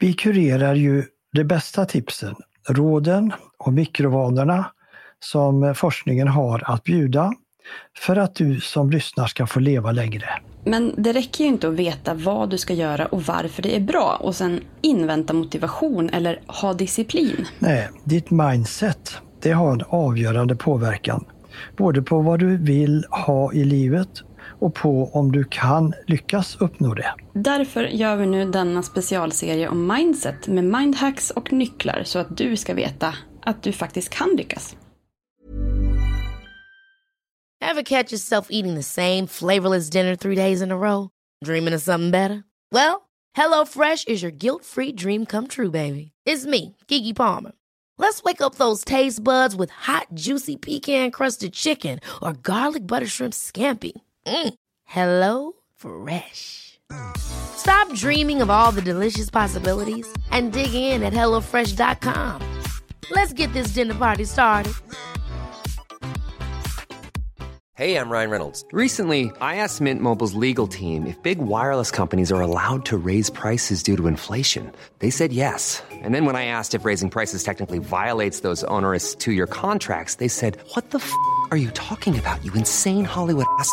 Vi kurerar ju de bästa tipsen, råden och mikrovanorna som forskningen har att bjuda för att du som lyssnar ska få leva längre. Men det räcker ju inte att veta vad du ska göra och varför det är bra och sen invänta motivation eller ha disciplin. Nej, ditt mindset, det har en avgörande påverkan. Både på vad du vill ha i livet och på om du kan lyckas uppnå det. Därför gör vi nu denna specialserie om mindset med mindhacks och nycklar så att du ska veta att du faktiskt kan lyckas. Have catch yourself eating the same flavorless dinner three days in a row? Dreaming of something better? Well, hello fresh is your guilt free dream come true baby. It's me, Gigi Palmer. Let's wake up those taste buds with hot juicy pecan crusted chicken or garlic butter shrimp scampi. Mm. Hello Fresh. Stop dreaming of all the delicious possibilities and dig in at HelloFresh.com. Let's get this dinner party started. Hey, I'm Ryan Reynolds. Recently, I asked Mint Mobile's legal team if big wireless companies are allowed to raise prices due to inflation. They said yes. And then when I asked if raising prices technically violates those onerous two year contracts, they said, What the f are you talking about, you insane Hollywood ass?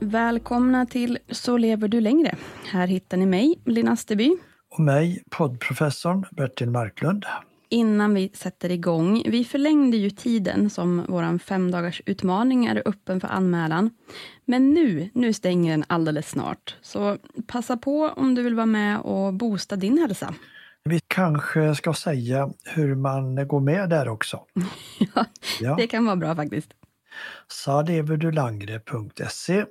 Välkomna till Så lever du längre. Här hittar ni mig, Linn Asterby. Och mig, poddprofessorn Bertil Marklund. Innan vi sätter igång, vi förlängde ju tiden som vår femdagars utmaning är öppen för anmälan. Men nu, nu stänger den alldeles snart. Så passa på om du vill vara med och boosta din hälsa. Vi kanske ska säga hur man går med där också. ja, Ja. det kan vara bra faktiskt. saleverdulangre.se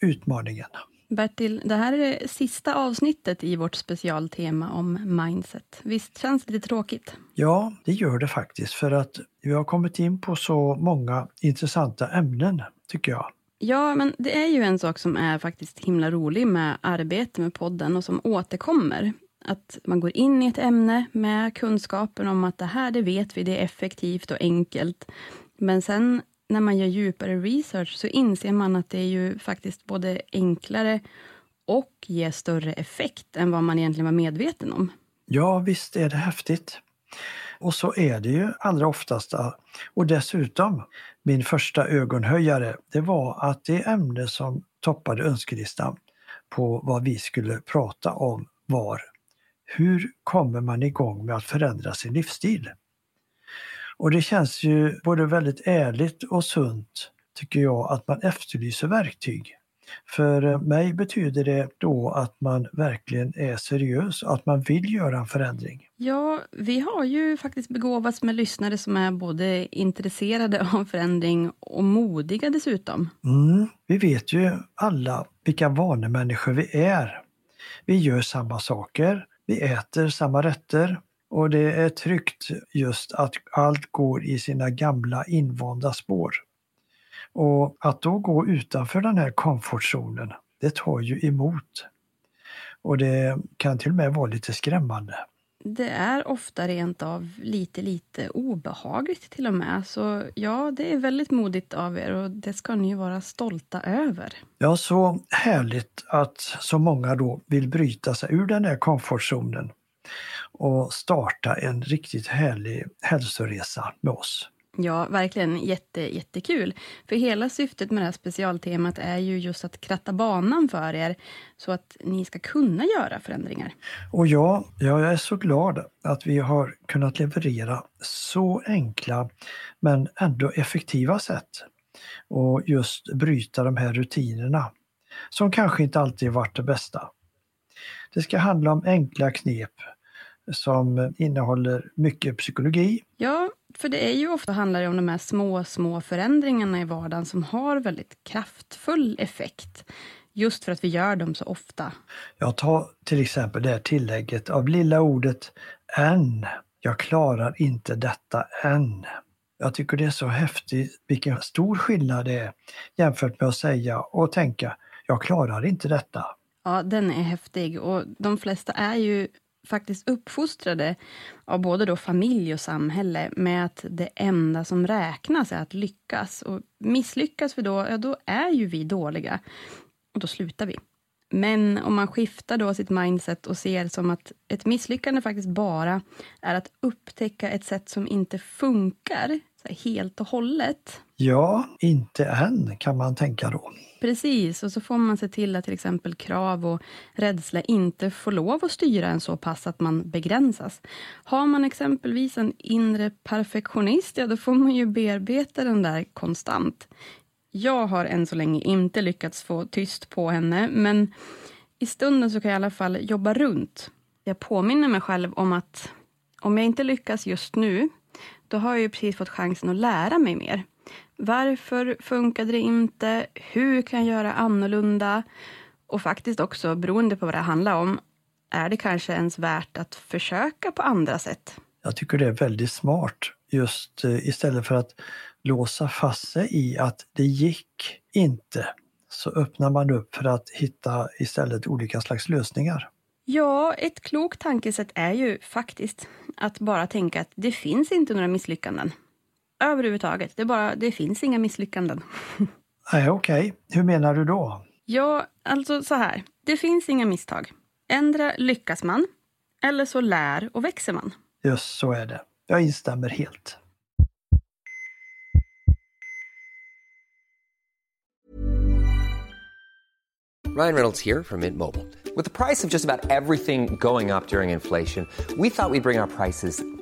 utmaningen. Bertil, det här är det sista avsnittet i vårt specialtema om mindset. Visst känns det lite tråkigt? Ja, det gör det faktiskt för att vi har kommit in på så många intressanta ämnen, tycker jag. Ja, men det är ju en sak som är faktiskt himla rolig med arbete med podden och som återkommer. Att man går in i ett ämne med kunskapen om att det här, det vet vi, det är effektivt och enkelt. Men sen när man gör djupare research så inser man att det är ju faktiskt både enklare och ger större effekt än vad man egentligen var medveten om. Ja, visst är det häftigt. Och så är det ju allra oftast. Och dessutom, min första ögonhöjare, det var att det ämne som toppade önskelistan på vad vi skulle prata om var hur kommer man igång med att förändra sin livsstil? Och det känns ju både väldigt ärligt och sunt, tycker jag, att man efterlyser verktyg. För mig betyder det då att man verkligen är seriös och att man vill göra en förändring. Ja, vi har ju faktiskt begåvats med lyssnare som är både intresserade av förändring och modiga dessutom. Mm, vi vet ju alla vilka vanemänniskor vi är. Vi gör samma saker, vi äter samma rätter och det är tryggt just att allt går i sina gamla invanda spår. Och att då gå utanför den här komfortzonen, det tar ju emot. Och det kan till och med vara lite skrämmande. Det är ofta rent av lite, lite obehagligt till och med. Så ja, det är väldigt modigt av er och det ska ni ju vara stolta över. Ja, så härligt att så många då vill bryta sig ur den här komfortzonen. Och starta en riktigt härlig hälsoresa med oss. Ja, verkligen jätte, jättekul. För hela syftet med det här specialtemat är ju just att kratta banan för er så att ni ska kunna göra förändringar. Och ja, jag är så glad att vi har kunnat leverera så enkla men ändå effektiva sätt och just bryta de här rutinerna som kanske inte alltid varit det bästa. Det ska handla om enkla knep som innehåller mycket psykologi. Ja, för det är ju ofta handlar om de här små, små förändringarna i vardagen som har väldigt kraftfull effekt. Just för att vi gör dem så ofta. Jag tar till exempel det här tillägget av lilla ordet än. Jag klarar inte detta än. Jag tycker det är så häftigt vilken stor skillnad det är jämfört med att säga och tänka jag klarar inte detta. Ja, den är häftig och de flesta är ju faktiskt uppfostrade av både då familj och samhälle med att det enda som räknas är att lyckas. Och misslyckas vi då, ja då är ju vi dåliga. Och då slutar vi. Men om man skiftar då sitt mindset och ser som att ett misslyckande faktiskt bara är att upptäcka ett sätt som inte funkar helt och hållet. Ja, inte än kan man tänka då. Precis, och så får man se till att till exempel krav och rädsla inte får lov att styra en så pass att man begränsas. Har man exempelvis en inre perfektionist, ja då får man ju bearbeta den där konstant. Jag har än så länge inte lyckats få tyst på henne, men i stunden så kan jag i alla fall jobba runt. Jag påminner mig själv om att om jag inte lyckas just nu, då har jag ju precis fått chansen att lära mig mer. Varför funkade det inte? Hur kan jag göra annorlunda? Och faktiskt också, beroende på vad det handlar om, är det kanske ens värt att försöka på andra sätt? Jag tycker det är väldigt smart, just eh, istället för att låsa fast sig i att det gick inte, så öppnar man upp för att hitta istället olika slags lösningar. Ja, ett klokt tankesätt är ju faktiskt att bara tänka att det finns inte några misslyckanden. Överhuvudtaget. Det, bara, det finns inga misslyckanden. Nej, okej. Okay. Hur menar du då? Ja, alltså så här. Det finns inga misstag. Ändra lyckas man, eller så lär och växer man. Just så är det. Jag instämmer helt. Ryan Reynolds här från Mint Mobile. Med priset på nästan allt som går upp under inflationen, trodde vi att vi skulle bring våra priser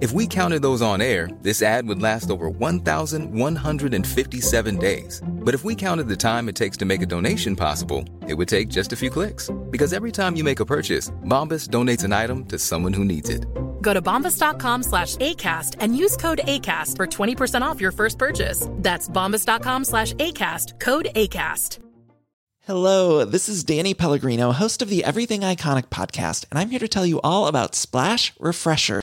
If we counted those on air, this ad would last over 1,157 days. But if we counted the time it takes to make a donation possible, it would take just a few clicks. Because every time you make a purchase, Bombas donates an item to someone who needs it. Go to bombas.com slash ACAST and use code ACAST for 20% off your first purchase. That's bombas.com slash ACAST, code ACAST. Hello, this is Danny Pellegrino, host of the Everything Iconic podcast, and I'm here to tell you all about Splash Refresher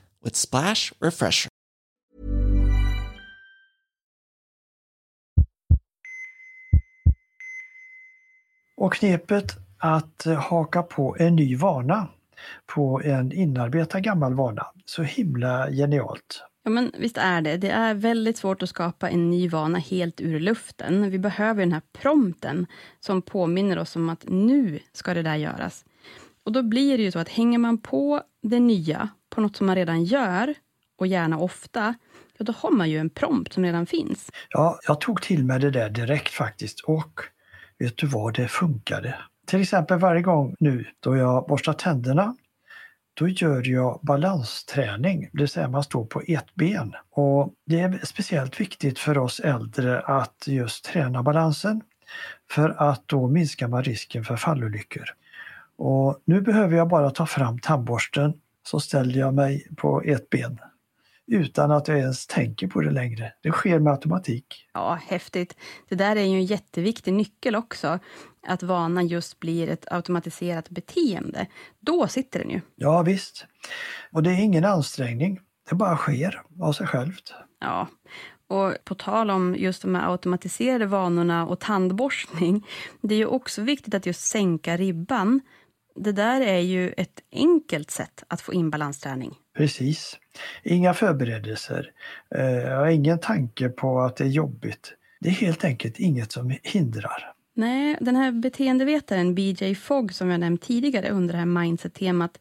with Splash Refresher. Och knepet att haka på en ny vana på en inarbetad gammal vana, så himla genialt. Ja, men visst är det. Det är väldigt svårt att skapa en ny vana helt ur luften. Vi behöver den här prompten som påminner oss om att nu ska det där göras. Och då blir det ju så att hänger man på det nya på något som man redan gör, och gärna ofta, ja, då har man ju en prompt som redan finns. Ja, jag tog till mig det där direkt faktiskt och vet du vad, det funkade. Till exempel varje gång nu då jag borstar tänderna då gör jag balansträning, det vill säga man står på ett ben. Och det är speciellt viktigt för oss äldre att just träna balansen för att då minskar man risken för fallolyckor. Och nu behöver jag bara ta fram tandborsten så ställer jag mig på ett ben utan att jag ens tänker på det längre. Det sker med automatik. Ja, häftigt. Det där är ju en jätteviktig nyckel också. Att vanan just blir ett automatiserat beteende. Då sitter den ju. Ja, visst. Och det är ingen ansträngning. Det bara sker av sig självt. Ja. Och på tal om just de här automatiserade vanorna och tandborstning. Det är ju också viktigt att just sänka ribban. Det där är ju ett enkelt sätt att få in balansträning. Precis. Inga förberedelser. Eh, ingen tanke på att det är jobbigt. Det är helt enkelt inget som hindrar. Nej, den här beteendevetaren BJ Fogg som jag nämnt tidigare under det här mindset-temat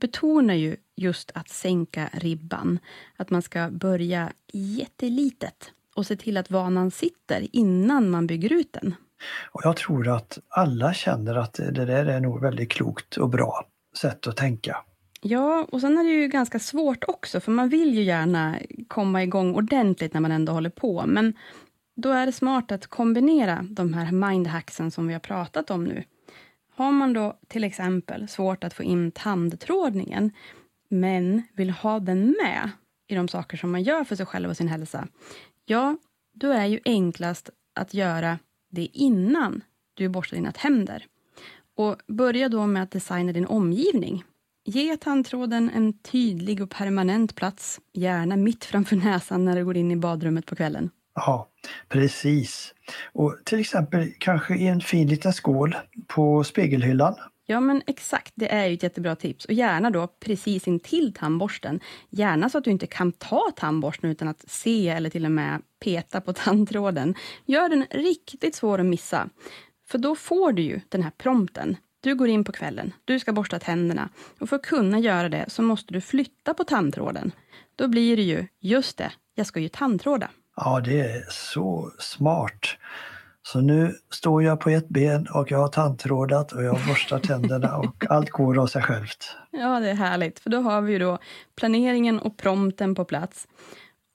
betonar ju just att sänka ribban. Att man ska börja jättelitet och se till att vanan sitter innan man bygger ut den. Och jag tror att alla känner att det där är nog väldigt klokt och bra sätt att tänka. Ja, och sen är det ju ganska svårt också, för man vill ju gärna komma igång ordentligt när man ändå håller på. Men då är det smart att kombinera de här mindhacksen som vi har pratat om nu. Har man då till exempel svårt att få in tandtrådningen, men vill ha den med i de saker som man gör för sig själv och sin hälsa, ja, då är ju enklast att göra det innan du borstar dina tänder. Och börja då med att designa din omgivning. Ge tandtråden en tydlig och permanent plats, gärna mitt framför näsan när du går in i badrummet på kvällen. Ja, precis. Och till exempel kanske i en fin liten skål på spegelhyllan. Ja, men exakt. Det är ju ett jättebra tips. Och gärna då precis intill tandborsten. Gärna så att du inte kan ta tandborsten utan att se eller till och med peta på tandtråden. Gör den riktigt svår att missa. För då får du ju den här prompten. Du går in på kvällen, du ska borsta tänderna och för att kunna göra det så måste du flytta på tandtråden. Då blir det ju, just det, jag ska ju tandtråda. Ja, det är så smart. Så nu står jag på ett ben och jag har tandtrådat och jag borstar tänderna och allt går av sig självt. Ja, det är härligt, för då har vi ju då planeringen och prompten på plats.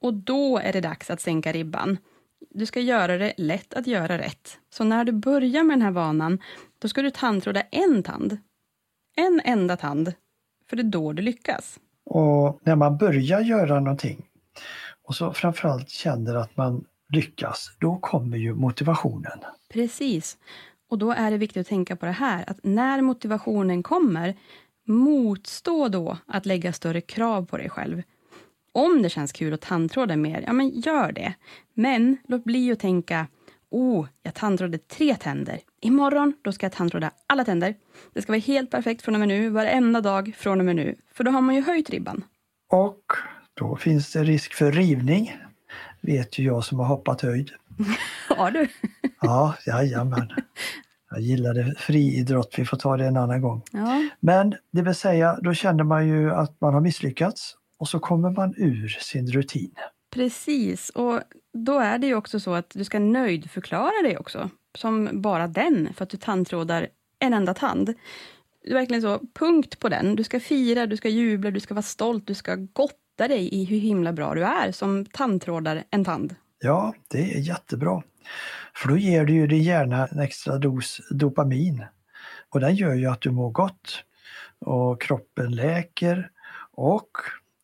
Och då är det dags att sänka ribban. Du ska göra det lätt att göra rätt. Så när du börjar med den här vanan, då ska du tandtråda en tand. En enda tand. För det är då du lyckas. Och när man börjar göra någonting och så framförallt känner att man lyckas, då kommer ju motivationen. Precis. Och då är det viktigt att tänka på det här, att när motivationen kommer, motstå då att lägga större krav på dig själv. Om det känns kul att tandtråda mer, ja men gör det. Men låt bli att tänka, oh, jag tandtrådde tre tänder. Imorgon, då ska jag tandtråda alla tänder. Det ska vara helt perfekt från och med nu, varenda dag från och med nu. För då har man ju höjt ribban. Och då finns det risk för rivning. Vet ju jag som har hoppat höjd. Har du? Ja, jajamän. Jag gillade friidrott, vi får ta det en annan gång. Ja. Men det vill säga, då känner man ju att man har misslyckats och så kommer man ur sin rutin. Precis, och då är det ju också så att du ska nöjdförklara dig också, som bara den, för att du tandtrådar en enda tand. Det är verkligen så, punkt på den. Du ska fira, du ska jubla, du ska vara stolt, du ska gotta dig i hur himla bra du är som tandtrådar en tand. Ja, det är jättebra. För då ger du ju din hjärna en extra dos dopamin. Och den gör ju att du mår gott och kroppen läker och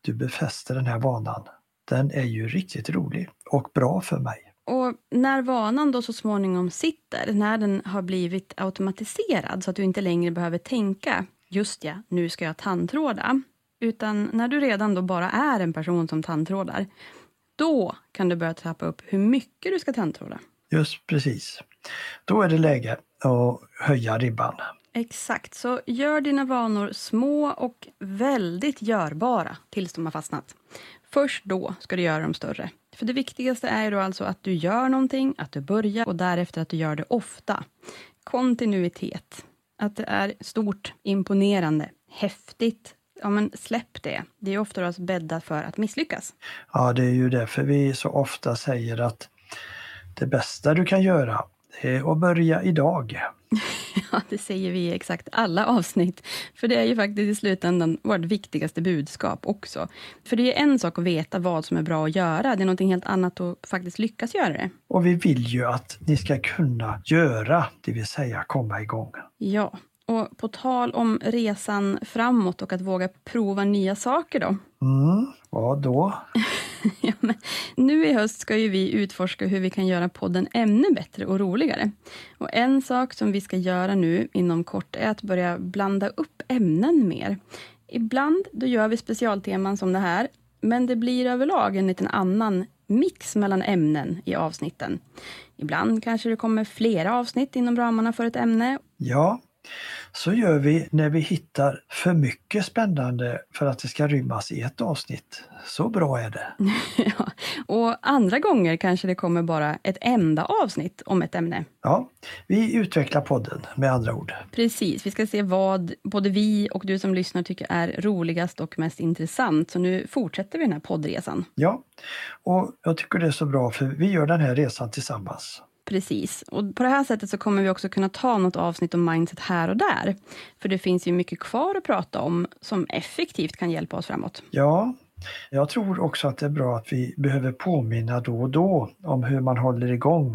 du befäster den här vanan. Den är ju riktigt rolig och bra för mig. Och när vanan då så småningom sitter, när den har blivit automatiserad så att du inte längre behöver tänka just ja, nu ska jag tandtråda. Utan när du redan då bara är en person som tandtrådar, då kan du börja trappa upp hur mycket du ska tandtråda. Just precis. Då är det läge att höja ribban. Exakt, så gör dina vanor små och väldigt görbara tills de har fastnat. Först då ska du göra dem större. För det viktigaste är då alltså att du gör någonting, att du börjar och därefter att du gör det ofta. Kontinuitet. Att det är stort, imponerande, häftigt. Ja, men släpp det. Det är ofta alltså bäddat för att misslyckas. Ja, det är ju därför vi så ofta säger att det bästa du kan göra är att börja idag. Ja, det säger vi i exakt alla avsnitt. För det är ju faktiskt i slutändan vårt viktigaste budskap också. För det är en sak att veta vad som är bra att göra. Det är något helt annat att faktiskt lyckas göra det. Och vi vill ju att ni ska kunna göra, det vill säga komma igång. Ja, och på tal om resan framåt och att våga prova nya saker då. Mm, vad då? ja, nu i höst ska ju vi utforska hur vi kan göra podden ännu bättre och roligare. Och en sak som vi ska göra nu inom kort är att börja blanda upp ämnen mer. Ibland då gör vi specialteman som det här, men det blir överlag en liten annan mix mellan ämnen i avsnitten. Ibland kanske det kommer flera avsnitt inom ramarna för ett ämne. Ja, så gör vi när vi hittar för mycket spännande för att det ska rymmas i ett avsnitt. Så bra är det. ja, och andra gånger kanske det kommer bara ett enda avsnitt om ett ämne. Ja, vi utvecklar podden med andra ord. Precis, vi ska se vad både vi och du som lyssnar tycker är roligast och mest intressant. Så nu fortsätter vi den här poddresan. Ja, och jag tycker det är så bra för vi gör den här resan tillsammans. Precis. Och på det här sättet så kommer vi också kunna ta något avsnitt om mindset här och där. För det finns ju mycket kvar att prata om som effektivt kan hjälpa oss framåt. Ja, jag tror också att det är bra att vi behöver påminna då och då om hur man håller igång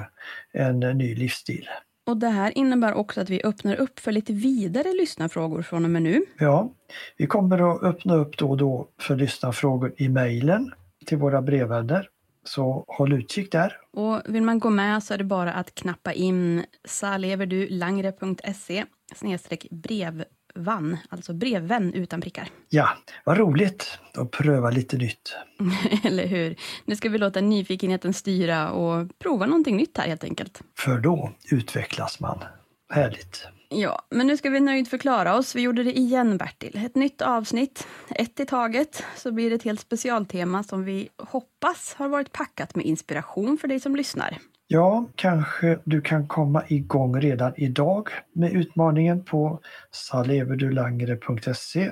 en ny livsstil. Och Det här innebär också att vi öppnar upp för lite vidare lyssnarfrågor från och med nu. Ja, vi kommer att öppna upp då och då för lyssnarfrågor i mejlen till våra brevvänner så håll utkik där. Och vill man gå med så är det bara att knappa in saleverdulangre.se brevvann, alltså brevvän utan prickar. Ja, vad roligt att pröva lite nytt. Eller hur? Nu ska vi låta nyfikenheten styra och prova någonting nytt här helt enkelt. För då utvecklas man. Härligt. Ja, men nu ska vi nöjd förklara oss. Vi gjorde det igen, Bertil. Ett nytt avsnitt, ett i taget, så blir det ett helt specialtema som vi hoppas har varit packat med inspiration för dig som lyssnar. Ja, kanske du kan komma igång redan idag med utmaningen på saleverdulangre.se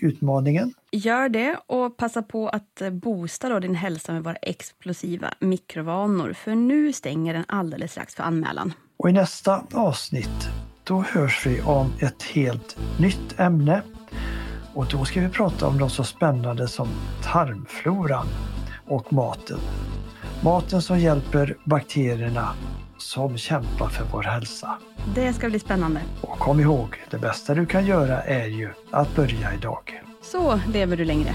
utmaningen. Gör det och passa på att boosta då din hälsa med våra explosiva mikrovanor för nu stänger den alldeles strax för anmälan. Och i nästa avsnitt då hörs vi om ett helt nytt ämne. Och då ska vi prata om något så spännande som tarmfloran och maten. Maten som hjälper bakterierna som kämpar för vår hälsa. Det ska bli spännande. Och kom ihåg, det bästa du kan göra är ju att börja idag. Så lever du längre.